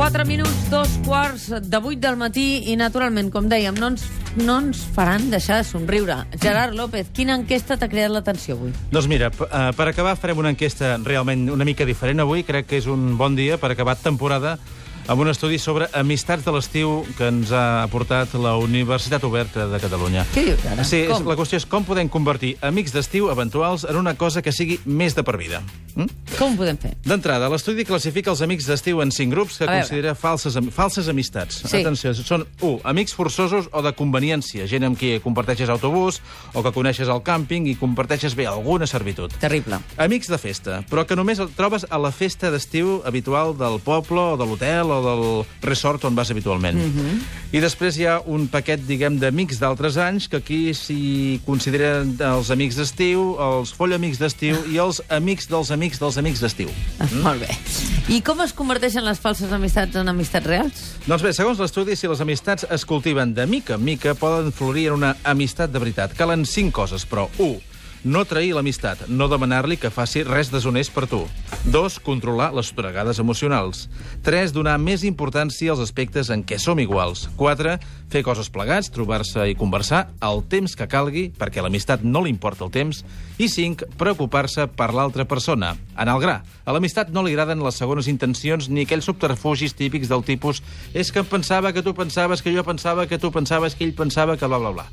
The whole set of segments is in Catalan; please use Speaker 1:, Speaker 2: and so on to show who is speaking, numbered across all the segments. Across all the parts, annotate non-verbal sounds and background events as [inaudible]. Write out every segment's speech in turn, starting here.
Speaker 1: 4 minuts, dos quarts de 8 del matí i, naturalment, com dèiem, no ens, no ens faran deixar de somriure. Gerard López, quina enquesta t'ha cridat l'atenció avui?
Speaker 2: Doncs mira, eh, per acabar farem una enquesta realment una mica diferent avui. Crec que és un bon dia per acabar temporada amb un estudi sobre amistats de l'estiu que ens ha aportat la Universitat Oberta de Catalunya.
Speaker 1: Què dius, ara?
Speaker 2: Sí,
Speaker 1: Com?
Speaker 2: la qüestió és com podem convertir amics d'estiu eventuals en una cosa que sigui més de per vida. Mm?
Speaker 1: Com ho podem fer?
Speaker 2: D'entrada, l'estudi classifica els amics d'estiu en cinc grups que considera falses, am- falses amistats.
Speaker 1: Sí.
Speaker 2: Atenció, són 1. Amics forçosos o de conveniència, gent amb qui comparteixes autobús o que coneixes al càmping i comparteixes bé alguna servitud.
Speaker 1: Terrible.
Speaker 2: Amics de festa, però que només el trobes a la festa d'estiu habitual del poble o de l'hotel o del resort on vas habitualment. I després hi ha un paquet, diguem, d'amics d'altres anys, que aquí s'hi consideren els amics d'estiu, els follamics d'estiu i els amics dels amics dels amics d'estiu.
Speaker 1: Ah, Molt bé. I com es converteixen les falses amistats en amistats reals?
Speaker 2: Doncs bé, segons l'estudi, si les amistats es cultiven de mica en mica, poden florir en una amistat de veritat. Calen cinc coses, però 1. No trair l'amistat, no demanar-li que faci res deshonest per tu. 2. Controlar les sotragades emocionals. 3. Donar més importància als aspectes en què som iguals. 4. Fer coses plegats, trobar-se i conversar el temps que calgui, perquè l'amistat no li importa el temps. I 5. Preocupar-se per l'altra persona. En el gra, a l'amistat no li agraden les segones intencions ni aquells subterfugis típics del tipus és que em pensava que tu pensaves que jo pensava que tu pensaves que ell pensava que bla, bla, bla.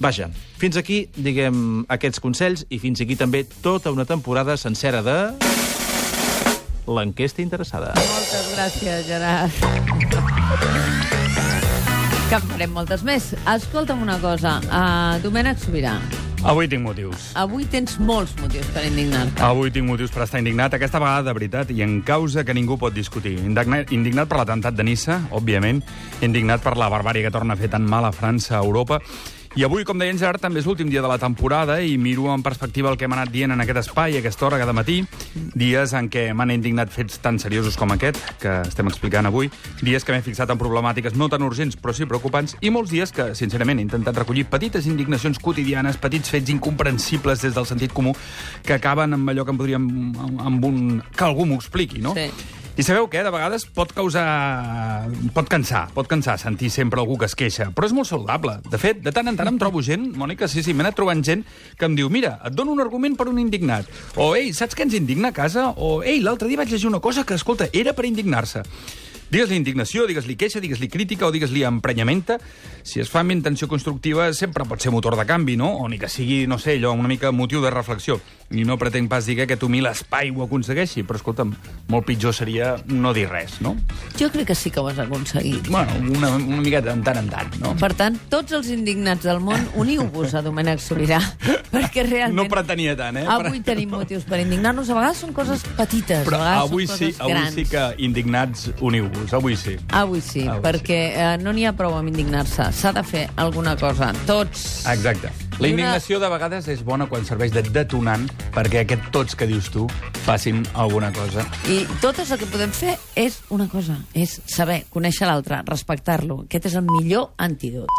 Speaker 2: Vaja, fins aquí, diguem, aquests consells i fins aquí també tota una temporada sencera de... L'enquesta interessada.
Speaker 1: Moltes gràcies, Gerard. Que en farem moltes més. Escolta'm una cosa. Uh, Domènec Sobirà,
Speaker 3: Avui tinc motius.
Speaker 1: avui tens molts motius per indignar-te.
Speaker 3: Avui tinc motius per estar indignat, aquesta vegada de veritat, i en causa que ningú pot discutir. Indignat, indignat per l'atemptat de Nissa, òbviament, indignat per la barbària que torna a fer tan mal a França, a Europa, i avui, com deia en Gerard, també és l'últim dia de la temporada i miro en perspectiva el que hem anat dient en aquest espai, aquesta hora, cada matí, dies en què m'han indignat fets tan seriosos com aquest, que estem explicant avui, dies que m'he fixat en problemàtiques no tan urgents, però sí preocupants, i molts dies que, sincerament, he intentat recollir petites indignacions quotidianes, petits fets incomprensibles des del sentit comú, que acaben amb allò que em podríem... amb un... que algú m'ho expliqui, no?
Speaker 1: Sí.
Speaker 3: I sabeu què? De vegades pot causar... pot cansar, pot cansar sentir sempre algú que es queixa, però és molt saludable. De fet, de tant en tant em trobo gent, Mònica, sí, sí, m'he anat trobant gent que em diu, mira, et dono un argument per un indignat. O, ei, saps què ens indigna a casa? O, ei, l'altre dia vaig llegir una cosa que, escolta, era per indignar-se. Digues-li indignació, digues-li queixa, digues-li crítica o digues-li emprenyamenta. Si es fa amb intenció constructiva, sempre pot ser motor de canvi, no? O ni que sigui, no sé, allò, una mica motiu de reflexió. I no pretenc pas dir que aquest humil espai ho aconsegueixi, però, escolta'm, molt pitjor seria no dir res, no?
Speaker 1: Jo crec que sí que ho has aconseguit.
Speaker 3: Bueno, una, una miqueta de tant en tant, no?
Speaker 1: Per tant, tots els indignats del món, uniu-vos a Domènec Sobirà, [laughs] perquè realment...
Speaker 3: No pretenia tant, eh?
Speaker 1: Avui tenim motius per indignar-nos. A vegades són coses petites,
Speaker 3: Però
Speaker 1: a vegades
Speaker 3: avui
Speaker 1: són
Speaker 3: sí,
Speaker 1: coses
Speaker 3: avui
Speaker 1: grans.
Speaker 3: sí que indignats uniu-vos, avui sí.
Speaker 1: Avui sí,
Speaker 3: Avui
Speaker 1: perquè eh, no n'hi ha prou amb indignar-se. S'ha de fer alguna cosa. Tots.
Speaker 3: Exacte. La indignació de vegades és bona quan serveix de detonant perquè aquest tots que dius tu facin alguna cosa.
Speaker 1: I tot el que podem fer és una cosa, és saber, conèixer l'altre, respectar-lo. Aquest és el millor antídot.